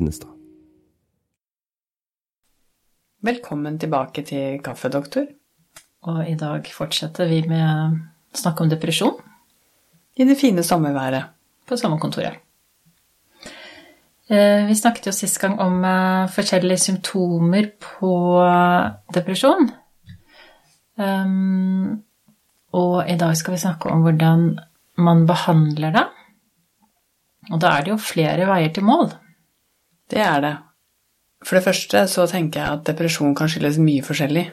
Linnestad. Velkommen tilbake til Kaffedoktor. Og i dag fortsetter vi med å snakke om depresjon I det fine sommerværet. på sommerkontoret. Eh, Vi snakket jo sist gang om eh, forskjellige symptomer på depresjon. Um, og i dag skal vi snakke om hvordan man behandler det. Og da er det jo flere veier til mål. Det er det. For det første så tenker jeg at depresjon kan skyldes mye forskjellig.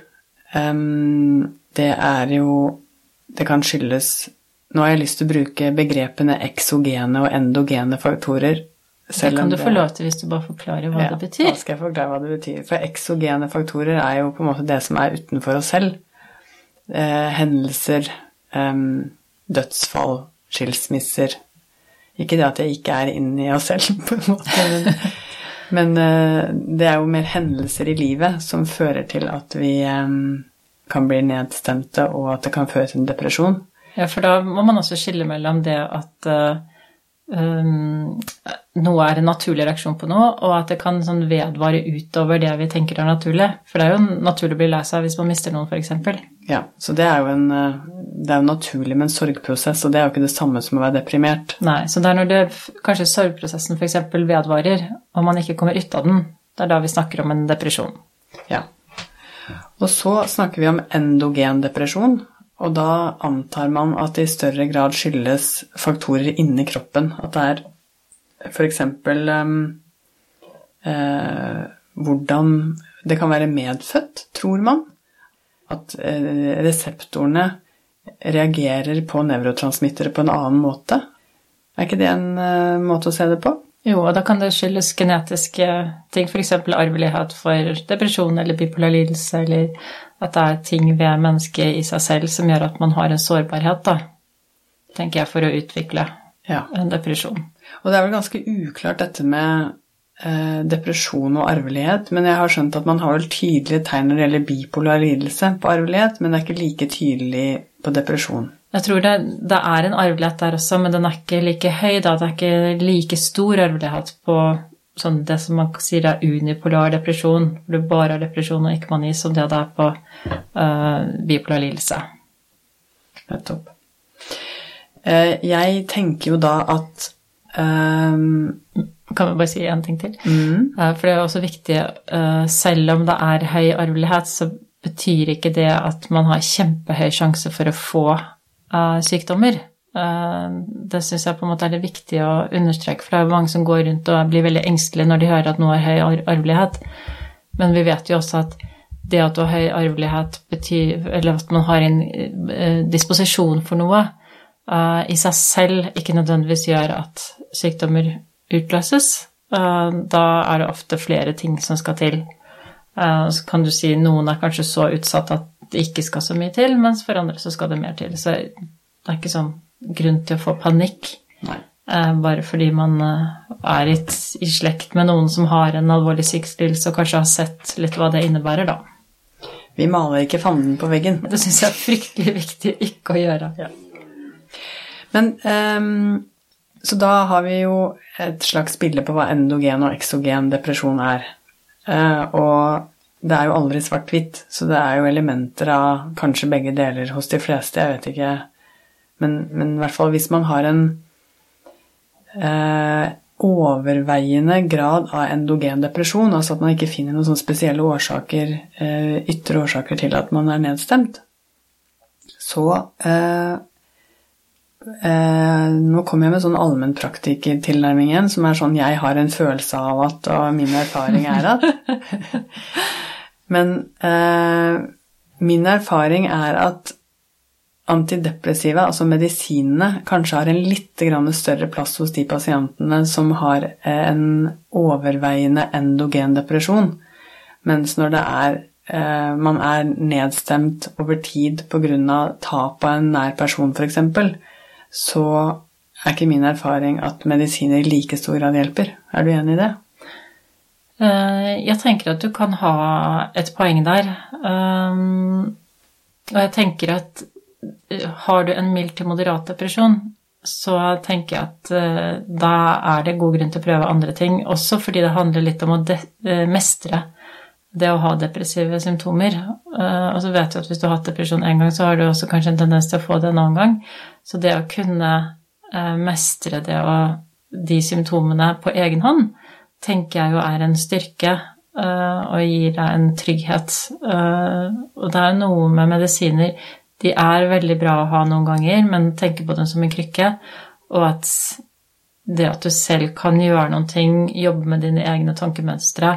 Det er jo Det kan skyldes Nå har jeg lyst til å bruke begrepene eksogene og endogene faktorer. Det kan du få lov til hvis du bare forklarer hva Ja, det betyr. Da skal jeg forklare hva det betyr. For eksogene faktorer er jo på en måte det som er utenfor oss selv. Eh, hendelser, dødsfall, skilsmisser. Ikke det at jeg ikke er inni oss selv, på en måte, men, men eh, det er jo mer hendelser i livet som fører til at vi em, kan bli nedstemte, og at det kan føre til en depresjon. Ja, for da må man også skille mellom det at eh, um, noe er en naturlig reaksjon på noe, og at det kan sånn vedvare utover det vi tenker er naturlig. For det er jo naturlig å bli lei seg hvis man mister noen, f.eks. Ja, så det er jo en, eh, det er naturlig med en sorgprosess, og det er jo ikke det samme som å være deprimert. Nei, så det er når det, kanskje sorgprosessen f.eks. vedvarer, og man ikke kommer ut av den, det er da vi snakker om en depresjon. Ja. Og så snakker vi om endogen depresjon, og da antar man at det i større grad skyldes faktorer inni kroppen. At det er f.eks. Um, eh, hvordan det kan være medfødt, tror man. At eh, reseptorene reagerer på nevrotransmittere på en annen måte. Er ikke det en eh, måte å se det på? Jo, og da kan det skyldes genetiske ting, f.eks. arvelighet for depresjon eller bipolar lidelse, eller at det er ting ved mennesket i seg selv som gjør at man har en sårbarhet, da, tenker jeg, for å utvikle Ja. en depresjon. Og det er vel ganske uklart dette med eh, depresjon og arvelighet, men jeg har skjønt at man har vel tydelige tegn når det gjelder bipolar lidelse på arvelighet, men det er ikke like tydelig på depresjon. Jeg tror det, det er en arvelighet der også, men den er ikke like høy. Da. Det er ikke like stor arvelighet på sånn det som man sier er unipolar depresjon, hvor du bare har depresjon og ikke mani, som det det er på uh, bipolar lidelse. Nettopp. Uh, jeg tenker jo da at ehm, Kan vi bare si én ting til? mm, Eh, For det er også viktig, selv om det er høy arvelighet, så betyr ikke det at man har kjempehøy sjanse for å få eh, sykdommer. Uh, Det syns jeg på en måte er det viktig å understreke, for det er jo mange som går rundt og blir veldig engstelige når de hører at noe har høy ar- arvelighet. Men vi vet jo også at det at du har høy arvelighet betyr Eller at man har en uh, disposisjon for noe, uh, i seg selv ikke nødvendigvis gjør at sykdommer utløses. Da er det ofte flere ting som skal til. Så kan du si noen er kanskje så utsatt at det ikke skal så mye til, mens for andre så skal det mer til. Så det er ikke sånn grunn til å få panikk nei. eh, bare fordi man eh, er i, i slekt med noen som har en alvorlig psykisk lidelse, og kanskje har sett litt hva det innebærer, da. Vi maler ikke fanden på veggen. Det syns jeg er fryktelig viktig ikke å gjøre. Men um, Så da har vi jo et slags bilde på hva endogen og eksogen depresjon er. Uh, og det er jo aldri svart-hvitt, så det er jo elementer av kanskje begge deler hos de fleste, jeg vet ikke. Men, men i hvert fall hvis man har en eh, overveiende grad av endogen depresjon, altså at man ikke finner noen sånne spesielle årsaker, eh, ytre årsaker til at man er nedstemt, så eh, Eh, nå kommer jeg med sånn allmennpraktikertilnærming igjen, som er sånn jeg har en følelse av at, og min erfaring er at. Men eh, min erfaring er at antidepressiva, altså medisinene, kanskje har en litt større plass hos de pasientene som har eh, en overveiende endogen depresjon. Mens når det er eh, man er nedstemt over tid pga. tap av en nær person, f.eks., så er ikke min erfaring at medisiner i like stor grad hjelper. Er du enig i det? Eh, Jeg tenker at du kan ha et poeng der. Um, Og jeg tenker at eh, har du en mild til moderat depresjon, så tenker jeg at uh, da er det god grunn til å prøve andre ting. Også fordi det handler litt om å mestre det å ha depressive symptomer. Og så vet du at hvis du har hatt depresjon én gang, så har du også kanskje en tendens til å få det en annen gang. Så det å kunne mestre det og de symptomene på egen hånd, tenker jeg jo er en styrke og gir deg en trygghet. Og det er noe med medisiner de er veldig bra å ha noen ganger, men tenke på dem som en krykke. Og at det at du selv kan gjøre noen ting, jobbe med dine egne tankemønstre,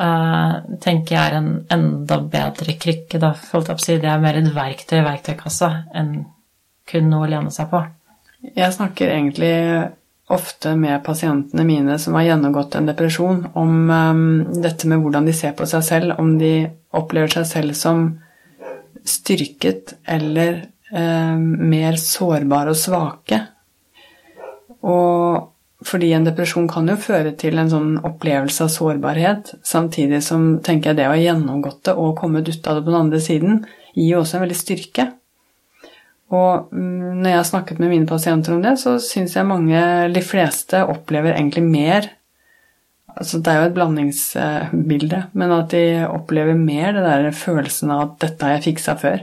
uh, tenker jeg er en enda bedre krykke. Da. Det er mer et verktøy i verktøykassa enn kun noe å lene seg på. Jeg snakker egentlig ofte med pasientene mine som har gjennomgått en depresjon, om um, dette med hvordan de ser på seg selv, om de opplever seg selv som styrket eller um, mer sårbare og svake. Og fordi en depresjon kan jo føre til en sånn opplevelse av sårbarhet, samtidig som tenker jeg det å ha gjennomgått det og kommet ut av det på den andre siden, gir jo også en veldig styrke. Og mm, når jeg har snakket med mine pasienter om det, så syns jeg mange, de fleste, opplever egentlig mer altså Det er jo et blandingsbilde, men at de opplever mer det der følelsen av at 'dette har jeg fiksa før'.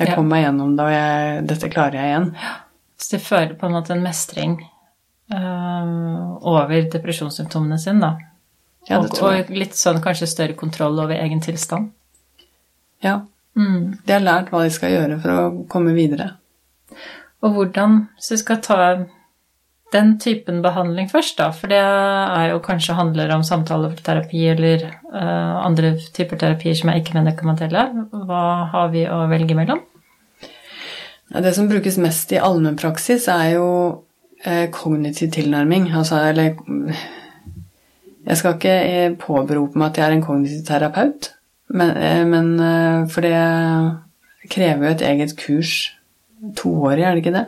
Jeg ja. kom meg gjennom det, og jeg, dette klarer jeg igjen. Så de føler på en måte en mestring øh, over depresjonssymptomene sine, da. Ja, det og, tror jeg. og litt sånn kanskje større kontroll over egen tilstand. Ja. Mm. De har lært hva de skal gjøre for å komme videre. Og hvordan, Så vi skal ta den typen behandling først, da, for det er jo kanskje handler om samtaleterapi eller uh, andre typer terapier som er ikke-medikamentelle. Hva har vi å velge mellom? Det som brukes mest i allmennpraksis, er jo eh, kognitiv tilnærming. Altså, eller Jeg skal ikke eh, påberope meg at jeg er en kognitiv terapeut, men, eh, men eh, for det krever jo et eget kurs. Toårig, er det ikke det?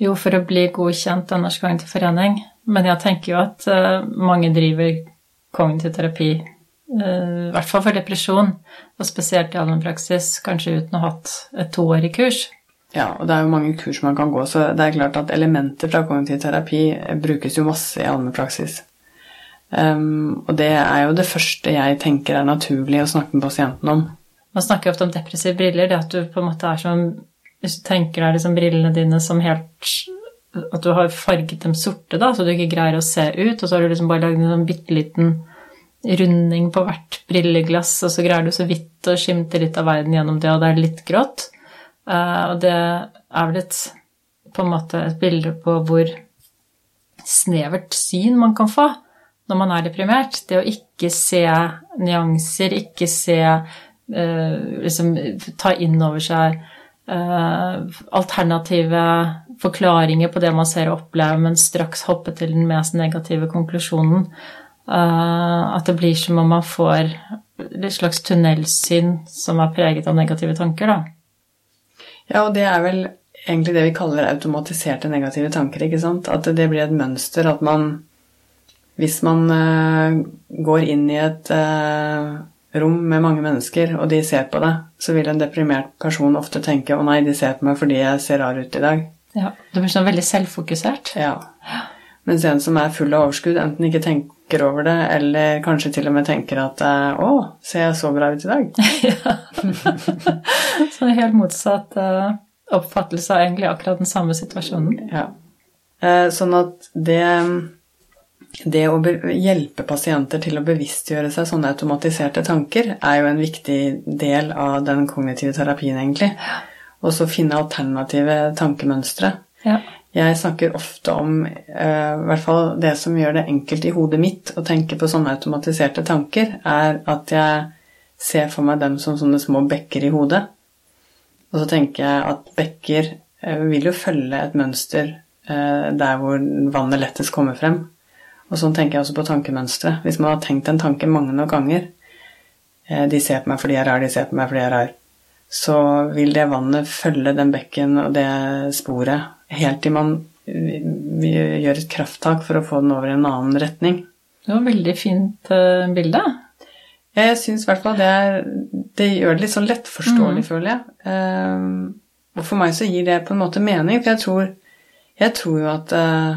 Jo, for å bli godkjent av Norsk Kognitiv Forening. Men jeg tenker jo at uh, mange driver kognitiv terapi, uh, i hvert fall for depresjon, og spesielt i allmennpraksis, kanskje uten å ha hatt et toårig kurs. Ja, og det er jo mange kurs man kan gå, så det er klart at elementer fra kognitiv terapi brukes jo masse i allmennpraksis. Um, og det er jo det første jeg tenker er naturlig å snakke med pasienten om. Man snakker ofte om depressive briller, det at du på en måte er som hvis du tenker deg liksom brillene dine som helt At du har farget dem sorte, da, så du ikke greier å se ut, og så har du liksom bare lagd en sånn bitte liten runding på hvert brilleglass, og så greier du så vidt å skimte litt av verden gjennom det, og det er litt grått. Uh, og det er vel et på en måte et bilde på hvor snevert syn man kan få når man er deprimert. Det å ikke se nyanser, ikke se uh, Liksom ta inn over seg uh, alternative forklaringer på det man ser og opplever, men straks hoppe til den mest negative konklusjonen. Uh, at det blir som om man får et slags tunnelsyn som er preget av negative tanker, da. Ja, og det er vel egentlig det vi kaller automatiserte negative tanker, ikke sant? At det blir et mønster at man Hvis man uh, går inn i et rom med mange mennesker, og de ser på deg, så vil en deprimert person ofte tenke 'Å nei, de ser på meg fordi jeg ser rar ut i dag'. Ja, Du blir sånn veldig selvfokusert. Ja. Mens en som er full av overskudd, enten ikke tenker over det, eller kanskje til og med tenker at 'Å, ser jeg så bra ut i dag'? ja. så det er helt motsatt oppfattelse av egentlig akkurat den samme situasjonen. Ja. Sånn at det det å hjelpe pasienter til å bevisstgjøre seg sånne automatiserte tanker er jo en viktig del av den kognitive terapien, egentlig. Og så finne alternative tankemønstre. Ja. Jeg snakker ofte om uh, i hvert fall det som gjør det enkelt i hodet mitt å tenke på sånne automatiserte tanker, er at jeg ser for meg dem som sånne små bekker i hodet. Og så tenker jeg at bekker uh, vil jo følge et mønster uh, der hvor vannet lettest kommer frem. Og sånn tenker jeg også på tankemønstre. Hvis man har tenkt en tanke mange nok ganger eh, De ser på meg fordi jeg er rar, de ser på meg fordi jeg er rar. Så vil det vannet følge den bekken og det sporet helt til man gjør et krafttak for å få den over i en annen retning. Det var et veldig fint uh, bilde. Jeg syns i hvert fall det, er, det gjør det litt sånn lettforståelig, mm. føler jeg. Uh, og for meg så gir det på en måte mening, for jeg tror Jeg tror jo at eh,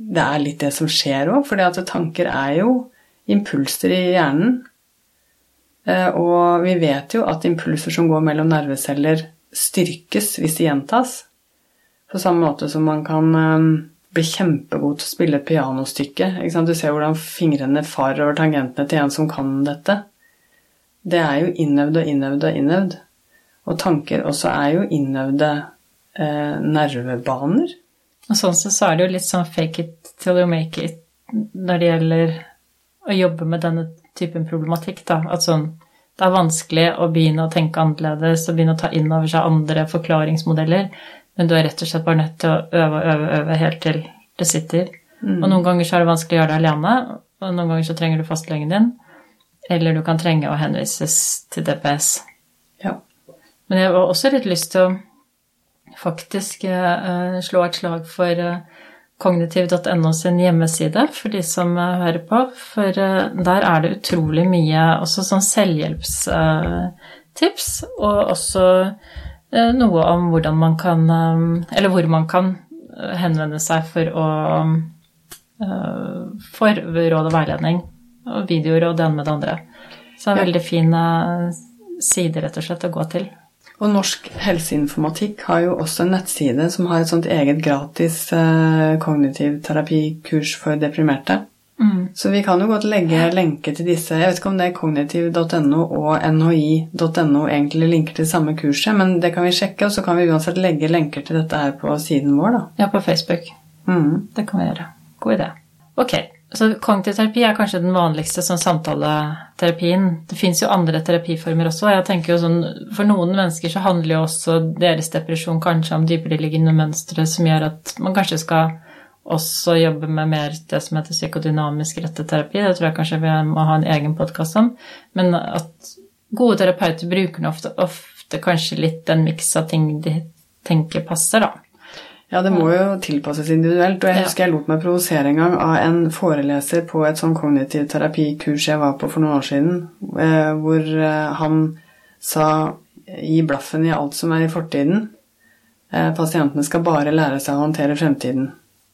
det er litt det som skjer òg, at tanker er jo impulser i hjernen. Eh, og vi vet jo at impulser som går mellom nerveceller, styrkes hvis de gjentas. På samme måte som man kan eh, bli kjempegod til å spille et pianostykke. Du ser hvordan fingrene farer over tangentene til en som kan dette. Det er jo innøvd og innøvd og innøvd. Og tanker også er jo innøvde eh, nervebaner. Og sånn sett så er det jo litt sånn fake it till you make it når det gjelder å jobbe med denne typen problematikk, da. At sånn det er vanskelig å begynne å tenke annerledes og begynne å ta inn over seg andre forklaringsmodeller, men du er rett og slett bare nødt til å øve og øve, øve helt til det sitter. Mm. Og noen ganger så er det vanskelig å gjøre det alene, og noen ganger så trenger du fastlegen din, eller du kan trenge å henvises til DPS. Ja. Men jeg har også litt lyst til å faktisk uh, slå et slag for uh, kognitiv.no sin hjemmeside for de som uh, hører på. For der er det utrolig mye også sånn selvhjelpstips, og også noe om hvordan man kan Eller hvor man kan henvende seg for å få råd og veiledning. Og videoer og det ene med det andre. Så det er en veldig fin side, rett og slett, å gå til. Og Norsk helseinformatikk har jo også en nettside som har et sånt eget gratis eh, kognitiv terapikurs for deprimerte. Mm. Så vi kan jo godt legge lenke til disse. Jeg vet ikke om det er kognitiv.no og nhi.no egentlig linker til samme kurset, men det kan vi sjekke, og så kan vi uansett legge lenker til dette her på siden vår, da. Ja, på Facebook. Mm. Det kan vi gjøre. God idé. Ok, så kognitiv terapi er kanskje den vanligste sånn samtaleterapien. Det fins jo andre terapiformer også. jeg tenker jo sånn, For noen mennesker så handler jo også deres depresjon kanskje om dypereliggende mønstre som gjør at man kanskje skal også jobbe med mer det som heter psykodynamisk retteterapi. Det tror jeg kanskje vi må ha en egen podkast om. Men at gode terapeuter bruker ofte, ofte kanskje litt den miks av ting de tenker passer, da. Ja, det må jo tilpasses individuelt. Og jeg husker jeg lot meg provosere en gang av en foreleser på et sånn kognitiv terapikurs jeg var på for noen år siden, eh, hvor eh, han sa gi blaffen i alt som er i fortiden. Eh, pasientene skal bare lære seg å håndtere fremtiden.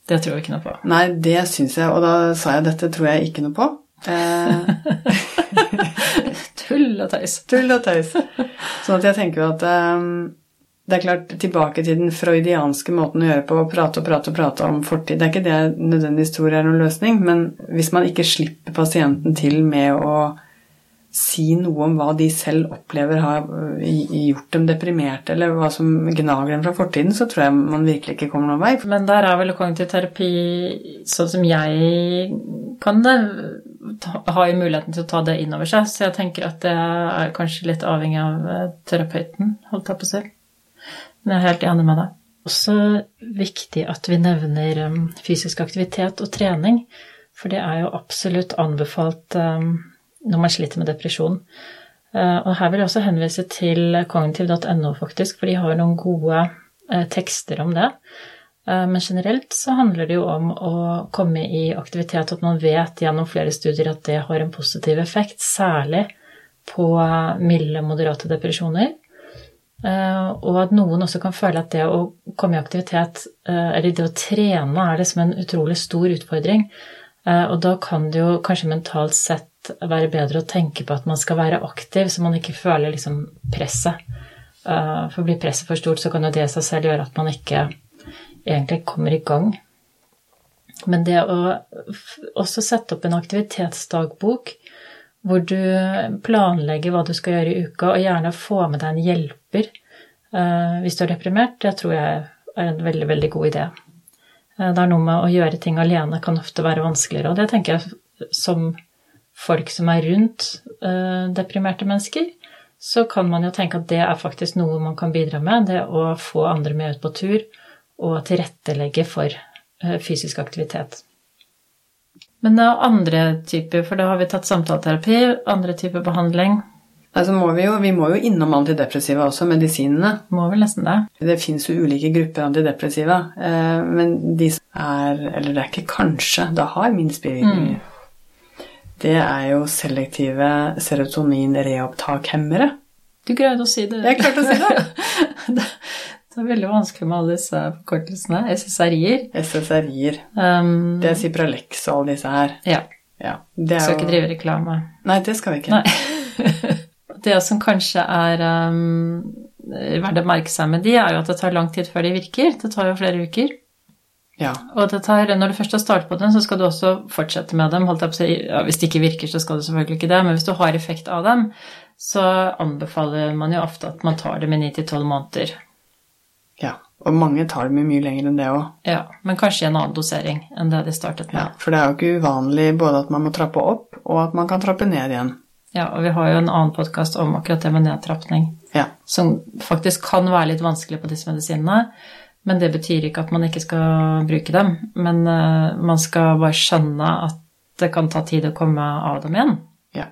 Det tror jeg ikke noe på. Nei, det syns jeg, og da sa jeg dette tror jeg ikke noe på. Tull og tøys. Tull og tøys. Sånn at jeg tenker jo at um, det er klart, tilbake til den freudianske måten å gjøre på, å prate og prate og prate om fortid. Det er ikke det nødvendigvis tror er noen løsning, men hvis man ikke slipper pasienten til med å si noe om hva de selv opplever har gjort dem deprimerte, eller hva som gnager dem fra fortiden, så tror jeg man virkelig ikke kommer noen vei. Men der er vel kognitiv terapi, sånn som jeg kan det, har jo muligheten til å ta det inn over seg, så jeg tenker at det er kanskje litt avhengig av eh, terapeuten, holdt jeg på å si. Jeg er helt enig med deg. Også viktig at vi nevner um, fysisk aktivitet og trening, for det er jo absolutt anbefalt um, når man sliter med depresjon. Uh, og her vil jeg også henvise til kognitiv.no, faktisk, for de har noen gode uh, tekster om det. Uh, men generelt så handler det jo om å komme i aktivitet, at man vet gjennom flere studier at det har en positiv effekt, særlig på milde, moderate depresjoner. Eh, og at noen også kan føle at det å komme i aktivitet, eh, eller det å trene, er liksom en utrolig stor utfordring. Eh, og da kan det jo kanskje mentalt sett være bedre å tenke på at man skal være aktiv, så man ikke føler liksom presset. For blir presset for stort, så kan jo det i seg selv gjøre at man ikke egentlig kommer i gang. Men det å også sette opp en aktivitetsdagbok hvor du planlegger hva du skal gjøre i uka, og gjerne få med deg en hjelper uh, hvis du er deprimert, det tror jeg er en veldig, veldig god idé. Uh, det er noe med å gjøre ting alene kan ofte være vanskeligere, og det tenker jeg som folk som er rundt uh, deprimerte mennesker, så kan man jo tenke at det er faktisk noe man kan bidra med, det å få andre med ut på tur og tilrettelegge for fysisk aktivitet. Men det er andre typer, for da har vi tatt samtaleterapi, andre typer behandling. Altså må vi, jo, vi må jo innom antidepressiva også, medisinene. Må vel nesten det. Det fins jo ulike grupper antidepressiva, eh, men de som er Eller det er ikke kanskje, det har minst bivirkninger. Mm. Det er jo selektive serotonin-reopptakhemmere. Du greide å si det. Jeg klarte å si det. Det er veldig vanskelig med alle disse forkortelsene. SSRI-er. SSRI-er. Um, Det er Cipralex og alle disse her. ja. Ja, det er Skal jo ikke drive reklame. Nei, det skal vi ikke. Det som kanskje er um, verdt å merke seg med de, er jo at det tar lang tid før de virker. Det tar jo flere uker. Ja. Og det tar, når du først har startet på dem, så skal du også fortsette med dem. På ja, hvis det ikke virker, så skal du selvfølgelig ikke det, men hvis du har effekt av dem, så anbefaler man jo ofte at man tar dem i 9-12 måneder. Ja. Og mange tar det med mye lenger enn det òg. Ja, men kanskje i en annen dosering enn det de startet med. Ja, for det er jo ikke uvanlig både at man må trappe opp, og at man kan trappe ned igjen. Ja, og vi har jo en annen podkast om akkurat det med nedtrapping, Ja. som faktisk kan være litt vanskelig på disse medisinene. Men det betyr ikke at man ikke skal bruke dem. Men uh, man skal bare skjønne at det kan ta tid å komme av dem igjen. Ja.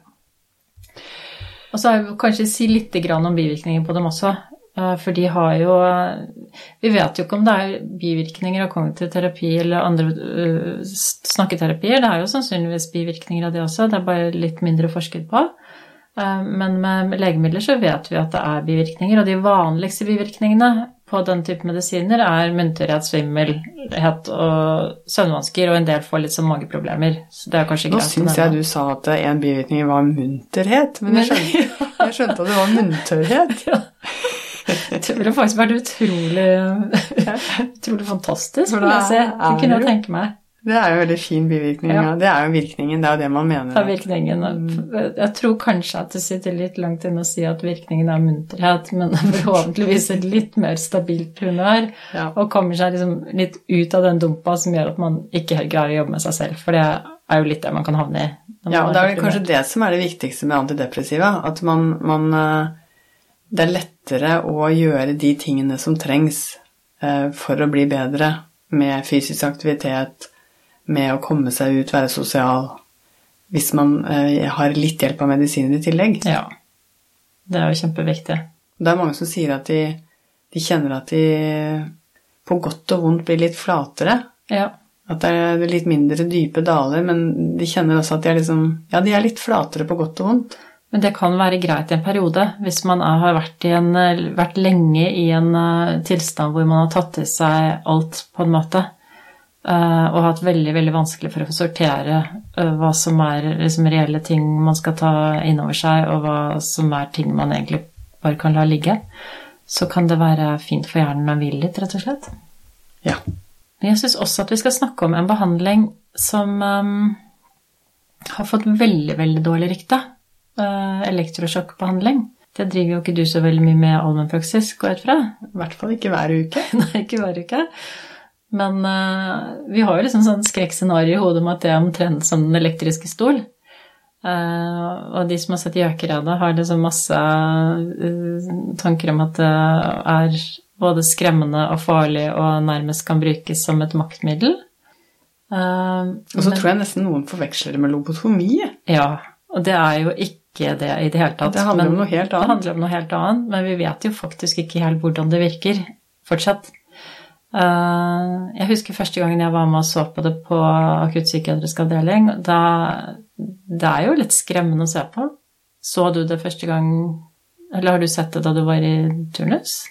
Og så er vi kanskje si litt grann om bivirkninger på dem også. Eh, For de har jo Vi vet jo ikke om det er bivirkninger av kognitiv terapi eller andre eh, snakketerapier. Det er jo sannsynligvis bivirkninger av det også, det er bare litt mindre forsket på. Eh, Men med legemidler så vet vi at det er bivirkninger, og de vanligste bivirkningene på den type medisiner er munterhet, svimmelhet og søvnvansker, og en del får litt sånn mageproblemer. Så det er kanskje greit Nå syns jeg du sa at en bivirkning var munterhet, men jeg skjønte, jeg skjønte at det var munntørrhet. Det ville faktisk vært utrolig, utrolig fantastisk, For vil jeg det kunne jeg tenke meg. Det er jo veldig fin bivirkning. Ja. Det er jo virkningen, det er jo det man mener. Det er virkningen. Jeg tror kanskje at det sitter litt langt inne å si at virkningen er munterhet, men forhåpentligvis et litt mer stabilt humør, Ja. og kommer seg liksom litt ut av den dumpa som gjør at man ikke helt greier å jobbe med seg selv, for det er jo litt det man kan havne i. Ja, og det er vel kanskje det som er det viktigste med antidepressiva. At man, man eh, Det er lettere å gjøre de tingene som trengs eh, for å bli bedre med fysisk aktivitet, med å komme seg ut, være sosial, hvis man eh, har litt hjelp av medisiner i tillegg. Ja. Det er jo kjempeviktig. Det er mange som sier at de, de kjenner at de på godt og vondt blir litt flatere. Ja. At det er litt mindre dype daler, men de kjenner også at de er liksom Ja, de er litt flatere på godt og vondt. Men det kan være greit i en periode, hvis man er, har vært, i en, vært lenge i en eh, tilstand hvor man har tatt til seg alt, på en måte, eh, og hatt veldig veldig vanskelig for å sortere eh, hva som er liksom, reelle ting man skal ta inn over seg, og hva som er ting man egentlig bare kan la ligge, så kan det være fint for hjernen å hvile litt, rett og slett. Ja. Men jeg syns også at vi skal snakke om en behandling som um, har fått veldig, veldig dårlig rykte. Uh, elektrosjokkbehandling. Det driver jo ikke du så veldig mye med allmennpraksis, går jeg ut fra? I hvert fall ikke hver uke. Nei, ikke hver uke. Men uh, vi har jo liksom sånn skrekkscenario i hodet om at det er omtrent som den elektriske stol. Uh, og de som har sett Gjøkeredet, har liksom masse uh, tanker om at det er både skremmende og farlig og nærmest kan brukes som et maktmiddel. Eh, Og så men- tror jeg nesten noen forveksler det med lobotomi. Ja, og det er jo ikke det i det hele tatt. Det handler men- om noe helt Det annet. handler om noe helt annet, men vi vet jo faktisk ikke helt hvordan det virker fortsatt. Eh, jeg husker første gangen jeg var med og så på det på akuttpsykiatrisk avdeling. Da, det er jo litt skremmende å se på. Så du det første gang Eller har du sett det da du var i turnus?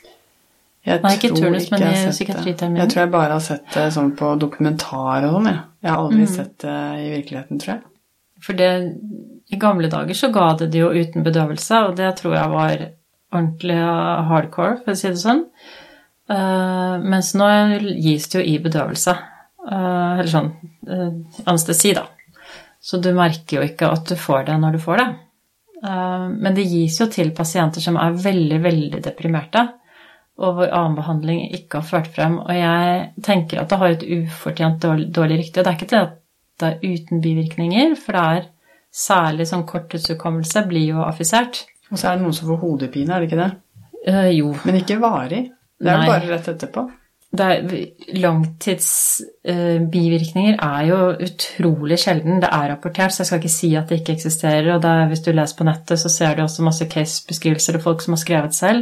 Jeg Nei, ikke turnus, men i psykiatriterminen. Jeg tror jeg bare har sett det sånn på dokumentar og sånn, jeg. Jeg har aldri Mm. sett det i virkeligheten, tror jeg. For det, i gamle dager så ga det det jo uten bedøvelse, og det tror jeg var ordentlig hardcore, for å si det sånn. Uh, mens nå gis det jo i bedøvelse. Uh, eller sånn uh, anestesi, da. Så du merker jo ikke at du får det når du får det. Men det gis jo til pasienter som er veldig, veldig deprimerte, og hvor annen behandling ikke har ført frem. Og jeg tenker at det har et ufortjent dårlig, dårlig rykte. Det er ikke til at det er uten bivirkninger, for det er særlig sånn korttidshukommelse blir jo affisert. Og så er det noen som får hodepine, er det ikke det? Uh, jo, Men ikke varig. Det er Nei. jo bare rett etterpå. Langtidsbivirkninger uh, langtidsbivirkninger er jo utrolig sjelden. Det er rapportert, så jeg skal ikke si at det ikke eksisterer. Og er, hvis du leser på nettet, så ser du også masse casebeskrivelser og folk som har skrevet selv.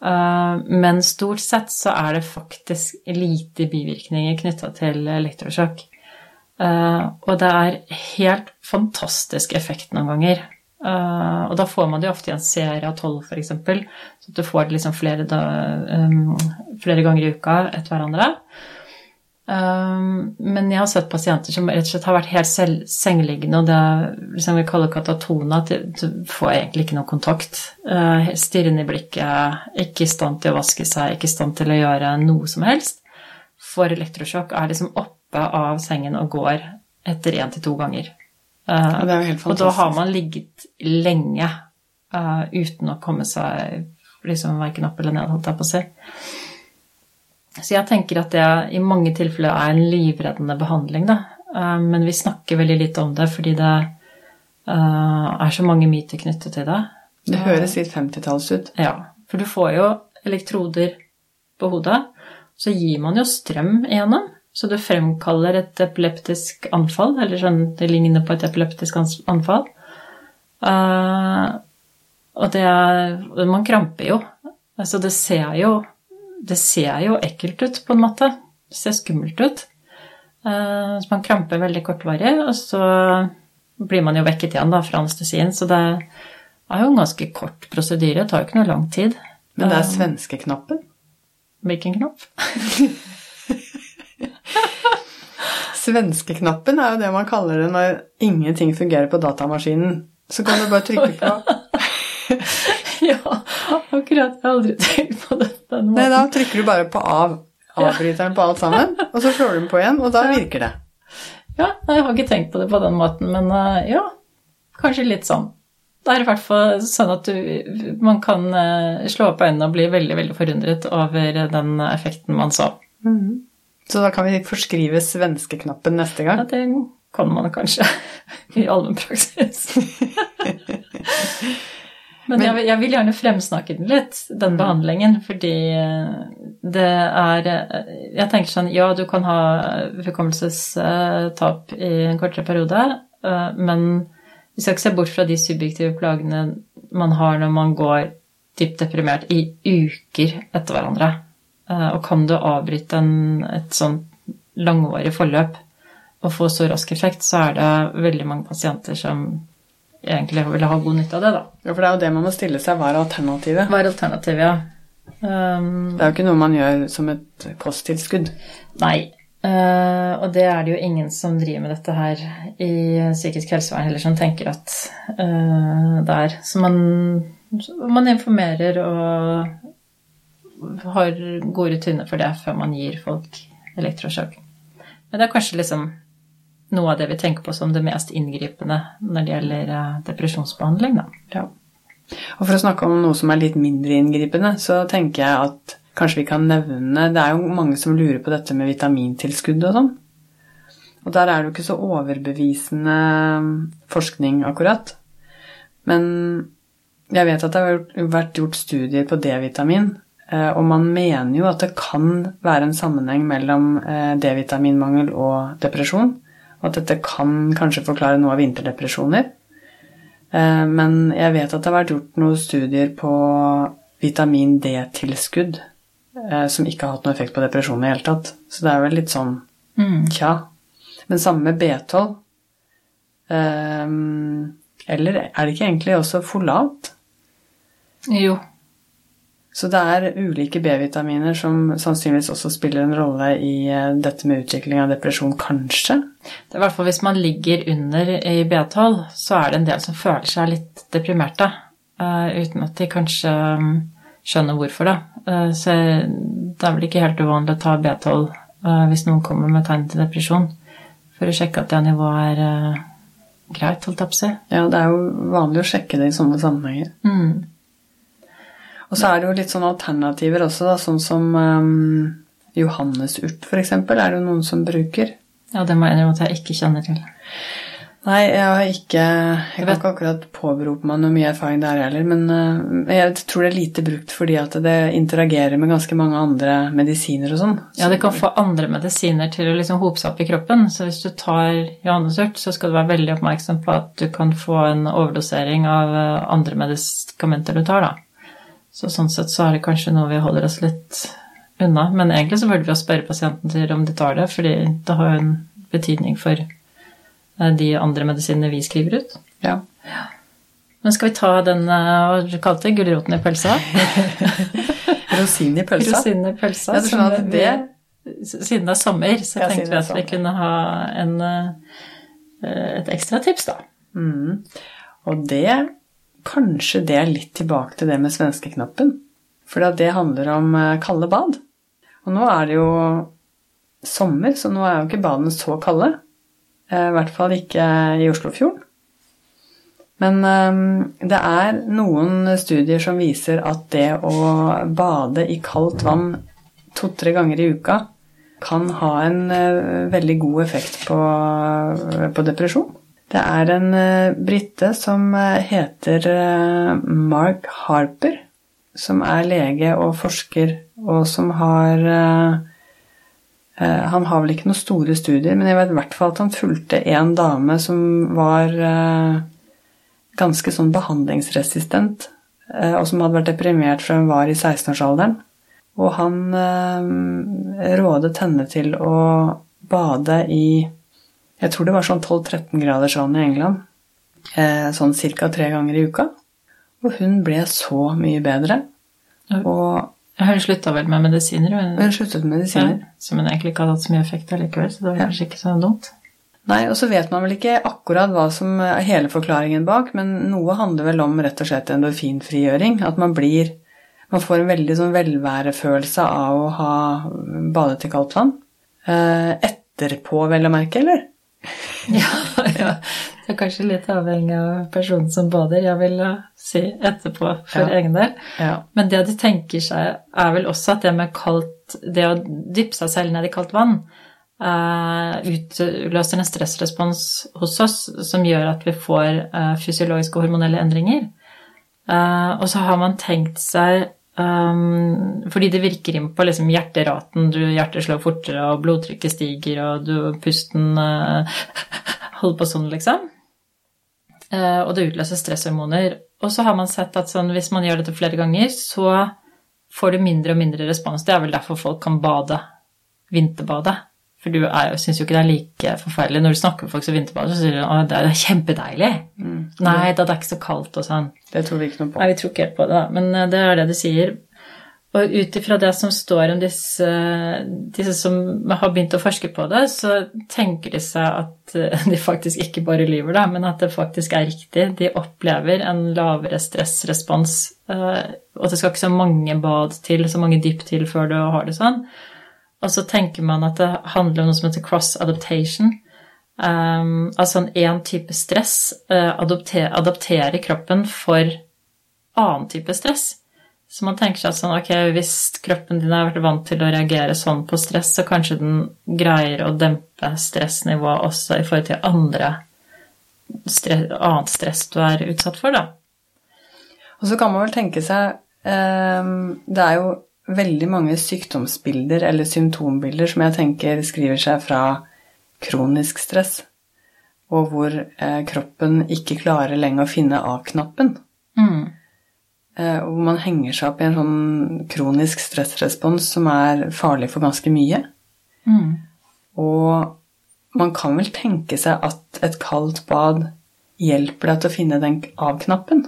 Uh, men stort sett så er det faktisk lite bivirkninger knytta til elektrosjokk. Eh, og det er helt fantastisk effekt noen ganger. Eh, og da får man det jo ofte i en serie av tolv, f.eks. Så du får det liksom flere, da, um, flere ganger i uka etter hverandre. Um, men jeg har sett pasienter som rett og slett har vært helt selv, sengeliggende, og det liksom vi kaller katatona, at du får egentlig ikke noe kontakt. Uh, Stirrende i blikket, ikke i stand til å vaske seg, ikke i stand til å gjøre noe som helst. For elektrosjokk er liksom oppe av sengen og går etter én til to ganger. Uh, og da har man ligget lenge uh, uten å komme seg liksom verken opp eller ned, holdt jeg på å si. Så jeg tenker at det i mange tilfeller er en livreddende behandling, da. Uh, men vi snakker veldig lite om det fordi det er så mange myter knyttet til det. Det høres litt 50-talls ut. Ja. For du får jo elektroder på hodet. Så gir man jo strøm igjennom. Så du fremkaller et epileptisk anfall, eller sånn det ligner på et epileptisk anfall. Uh, og det er Man kramper jo. Altså, det ser jo Det ser jo ekkelt ut, på en måte. Det ser skummelt ut. Uh, så man kramper veldig kortvarig, og så blir man jo vekket igjen da, fra anestesien. Så det er jo en ganske kort prosedyre. Det tar jo ikke noe lang tid. Men det er eh, svenskeknappen? Hvilken knapp? Svenskeknappen er jo det man kaller det når ingenting fungerer på datamaskinen. Så kan du bare trykke på Ja, akkurat. Jeg har aldri tenkt på det på den måten. Nei, da trykker du bare på av. Avbryteren på alt sammen, og så slår du den på igjen, og da virker det. Ja, jeg har ikke tenkt på det på den måten, men eh, ja, kanskje litt sånn. Det er i hvert fall sånn at du, man kan eh, slå opp øynene og bli veldig veldig forundret over den effekten man så. Mm -hmm. Så da kan vi forskrive svenskeknappen neste gang? Ja, det kan man kanskje i allmennpraksis. Men jeg, jeg, vil gjerne fremsnakke den litt, den mm. behandlingen, fordi det er Jeg tenker sånn Ja, du kan ha hukommelsestap i en kortere periode, eh, men vi skal ikke se bort fra de subjektive plagene man har når man går dypt deprimert i uker etter hverandre. Eh, og kan du avbryte en, et sånt langvarig forløp og få så rask effekt, så er det veldig mange pasienter som egentlig vil ha god nytte av det, da. Ja, for det er jo det man må stille seg. Hva er alternativet? Hva er alternativet, ja. Um, det er jo ikke noe man gjør som et kosttilskudd. Nei. Uh, og det er det jo ingen som driver med dette her i psykisk helsevern heller, som tenker at uh, det er. Så man, man informerer og har gode rutiner for det før man gir folk elektrosjokk. Men det er kanskje liksom noe av det vi tenker på som det mest inngripende når det gjelder eh, depresjonsbehandling. Ja. Og for å snakke om noe som er litt mindre inngripende, så tenker jeg at kanskje vi kan nevne Det er jo mange som lurer på dette med vitamintilskudd og sånn. Og der er det jo ikke så overbevisende forskning, akkurat. Men jeg vet at det har vært gjort studier på D-vitamin og man mener jo at det kan være en sammenheng mellom eh, D-vitaminmangel og depresjon. Og at dette kan kanskje forklare noe av vinterdepresjoner. Eh, men jeg vet at det har vært gjort noen studier på vitamin D-tilskudd som ikke har hatt noe effekt på depresjon i det hele tatt. Så det er vel litt sånn mm. tja. Men samme med B12. Eller er det ikke egentlig også folat? Jo, så det er ulike B-vitaminer som sannsynligvis også spiller en rolle i eh, dette med utvikling av depresjon, kanskje? Det er i hvert fall Hvis man ligger under i B12, så er det en del som føler seg litt deprimerte. Uh, uten at de kanskje um, skjønner hvorfor, da. Uh, så det er vel ikke helt uvanlig å ta B12 uh, hvis noen kommer med tegn til depresjon, for å sjekke at det nivået er greit, holdt jeg på å si. Ja, det er jo vanlig å sjekke det i sånne sammenhenger. Mm. Og så er det jo litt sånne alternativer også, da, sånn som um, johannesurt f.eks. er det jo noen som bruker. Ja, det må jeg innrømme at jeg ikke kjenner til. Nei, jeg har ikke Jeg kan ikke akkurat påberope meg noe mye erfaring der heller, men uh, jeg tror det er lite brukt fordi at det interagerer med ganske mange andre medisiner og sånn. Ja, det kan få andre medisiner til å liksom hope seg opp i kroppen, så hvis du tar johannesurt, så skal du være veldig oppmerksom på at du kan få en overdosering av uh, andre medikamenter du tar, da. Så sånn sett så er det kanskje noe vi holder oss litt unna. Men egentlig så burde vi jo spørre pasienten til om de tar det, fordi det har jo en betydning for eh, de andre medisinene vi skriver ut. Ja. Men skal vi ta den eh, hva du kalte det, gulroten i pølsa? Rosin i pølsa. Rosinen i pølsa. Ja, sånn at det- Siden det er sommer, så Ja, tenkte vi at vi kunne ha en, eh, et ekstra tips, da. Mm. Og det Kanskje det er litt tilbake til det med svenskeknappen. For det handler om eh, kalde bad. Og nå er det jo sommer, så nå er jo ikke badene så kalde. Eh, I hvert fall ikke i Oslofjorden. Men eh, det er noen studier som viser at det å bade i kaldt vann to-tre ganger i uka kan ha en veldig god effekt på, på depresjon. Det er en uh, brite som eh, heter eh, Mark Harper, som er lege og forsker, og som har eh, eh, Han har vel ikke noen store studier, men jeg vet i hvert fall at han fulgte en dame som var eh, ganske sånn behandlingsresistent, eh, og som hadde vært deprimert fra hun var i 16-årsalderen. Og han eh, rådet henne til å bade i Jeg tror det var sånn 12-13 grader sånn i England. Eh, sånn ca. tre ganger i uka. Og hun ble så mye bedre. Og Hun slutta vel med medisiner, hun, hun sluttet med medisiner. ja, som hun egentlig ikke hadde hatt så mye effekt av likevel, så det var Ja. kanskje ikke så dumt. Nei, og så vet man vel ikke akkurat hva som er hele forklaringen bak, men noe handler vel om rett og slett endorfinfrigjøring. At man blir Man får en veldig sånn velværefølelse av å ha badet i kaldt vann. Eh, etterpå, vel å merke, eller? Ja, ja. Det er kanskje litt avhengig av personen som bader, jeg vil si etterpå for Ja. egen del. Ja. Men det de tenker seg, er vel også at det med kaldt Det å dyppe seg selv ned i kaldt vann uh, utløser en stressrespons hos oss som gjør at vi får uh, fysiologiske og hormonelle endringer. Uh, og så har man tenkt seg um, Fordi det virker inn på liksom hjerteraten, du, hjertet slår fortere, og blodtrykket stiger, og du, pusten uh, holder på sånn, liksom. Uh, og det utløser stresshormoner. Og så har man sett at sånn, hvis man gjør dette flere ganger, så får du mindre og mindre respons. Det er vel derfor folk kan bade. Vinterbade. For du syns jo ikke det er like forferdelig. Når du snakker med folk som vinterbader, så sier du at det er kjempedeilig. Nei da, det er ikke så kaldt og sånn. Det tror vi ikke noe på. Nei, vi tror ikke helt på det, da. Men eh, det er det du sier. Og ut ifra det som står om disse, disse som har begynt å forske på det, så tenker de seg at eh, de faktisk ikke bare lyver, da, men at det faktisk er riktig. De opplever en lavere stressrespons. eh, Og det skal ikke så mange bad til, så mange dypp til før du har det sånn. Og så tenker man at det handler om noe som heter cross adaptation. Um, altså en type stress uh, adopter, adapterer kroppen for annen type stress. Så man tenker seg sånn, ok, hvis kroppen din har vært vant til å reagere sånn på stress, så kanskje den greier å dempe stressnivået også i forhold til andre stress, annet stress du er utsatt for, da. Og så kan man vel tenke seg um, Det er jo veldig mange sykdomsbilder eller symptombilder som jeg tenker skriver seg fra kronisk stress, og hvor eh, kroppen ikke klarer lenger å finne A-knappen. Mm. Eh, hvor man henger seg opp i en sånn kronisk stressrespons som er farlig for ganske mye. Mm. Og man kan vel tenke seg at et kaldt bad hjelper deg til å finne den av-knappen.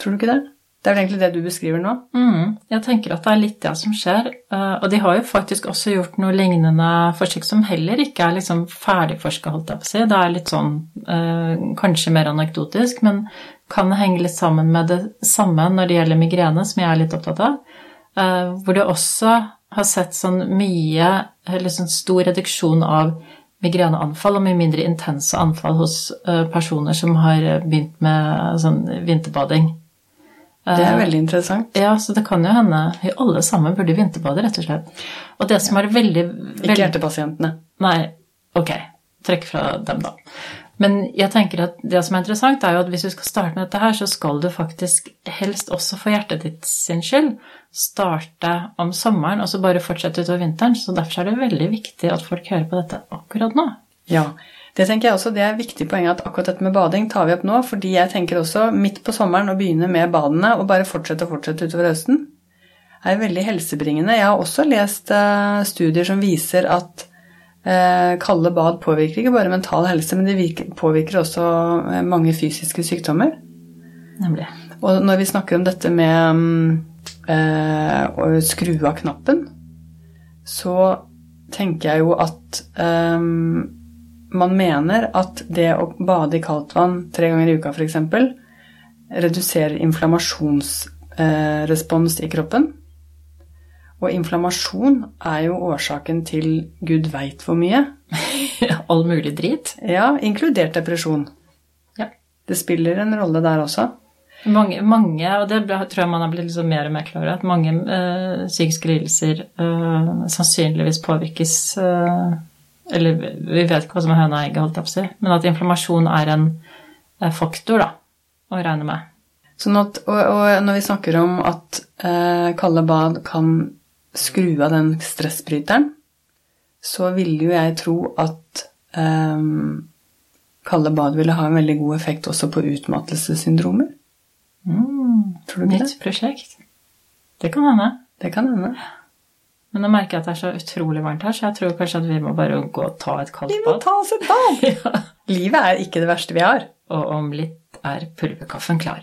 Tror du ikke det? Det er vel egentlig det du beskriver nå? Mm, jeg tenker at det er litt det som skjer. eh, Og de har jo faktisk også gjort noe lignende forsøk som heller ikke er liksom ferdigforska, holdt jeg på å si. Det er litt sånn eh, kanskje mer anekdotisk, men kan henge litt sammen med det samme når det gjelder migrene, som jeg er litt opptatt av. eh, Hvor det også har sett sånn mye, eller sånn stor reduksjon av migreneanfall og mye mindre intense anfall hos personer som har begynt med sånn vinterbading. Det er veldig interessant. Ja, så det kan jo hende vi alle sammen burde vinterbade, rett og slett. Og det som er veldig, Ikke hjertepasientene. Nei, ok, trekk fra dem, da. Men jeg tenker at det som er interessant, er jo at hvis du skal starte med dette her, så skal du faktisk helst også for hjertet ditt sin skyld starte om sommeren, og så bare fortsette utover vinteren. Så derfor er det veldig viktig at folk hører på dette akkurat nå. Ja, det tenker jeg også. Det er viktig poeng at akkurat dette med bading tar vi opp nå, fordi jeg tenker også midt på sommeren å begynne med badene og bare fortsette og fortsette utover høsten er veldig helsebringende. Jeg har også lest eh, studier som viser at eh, kalde bad påvirker ikke bare mental helse, men det påvirker også eh, mange fysiske sykdommer. Nemlig. Og når vi snakker om dette med eh, å skru av knappen, så tenker jeg jo at eh, man mener at det å bade i kaldt vann tre ganger i uka f.eks. reduserer inflammasjonsrespons i kroppen. Og inflammasjon er jo årsaken til gud veit hvor mye. All mulig drit. Ja, inkludert depresjon. Ja. Det spiller en rolle der også. Mange, mange, og det tror jeg man har blitt liksom mer og mer klar over, at mange øh, psykiske lidelser øh, sannsynligvis påvirkes eh, Eller vi vet ikke hva som er høna og egget, holdt jeg på å si, men at inflammasjon er en eh, faktor da, å regne med. Sånn at, og, og når vi snakker om at eh, kalde bad kan skru av den stressbryteren, så ville jo jeg tro at eh, kalde bad ville ha en veldig god effekt også på utmattelsessyndromer. Tror du ikke det? Nytt prosjekt. Det kan hende. Det kan hende. Men nå merker jeg at det er så utrolig varmt her, så jeg tror kanskje at vi må bare gå og ta et kaldt bad. Vi må ta oss et bad! Ja. Livet er ikke det verste vi har. Og om litt er pulverkaffen klar.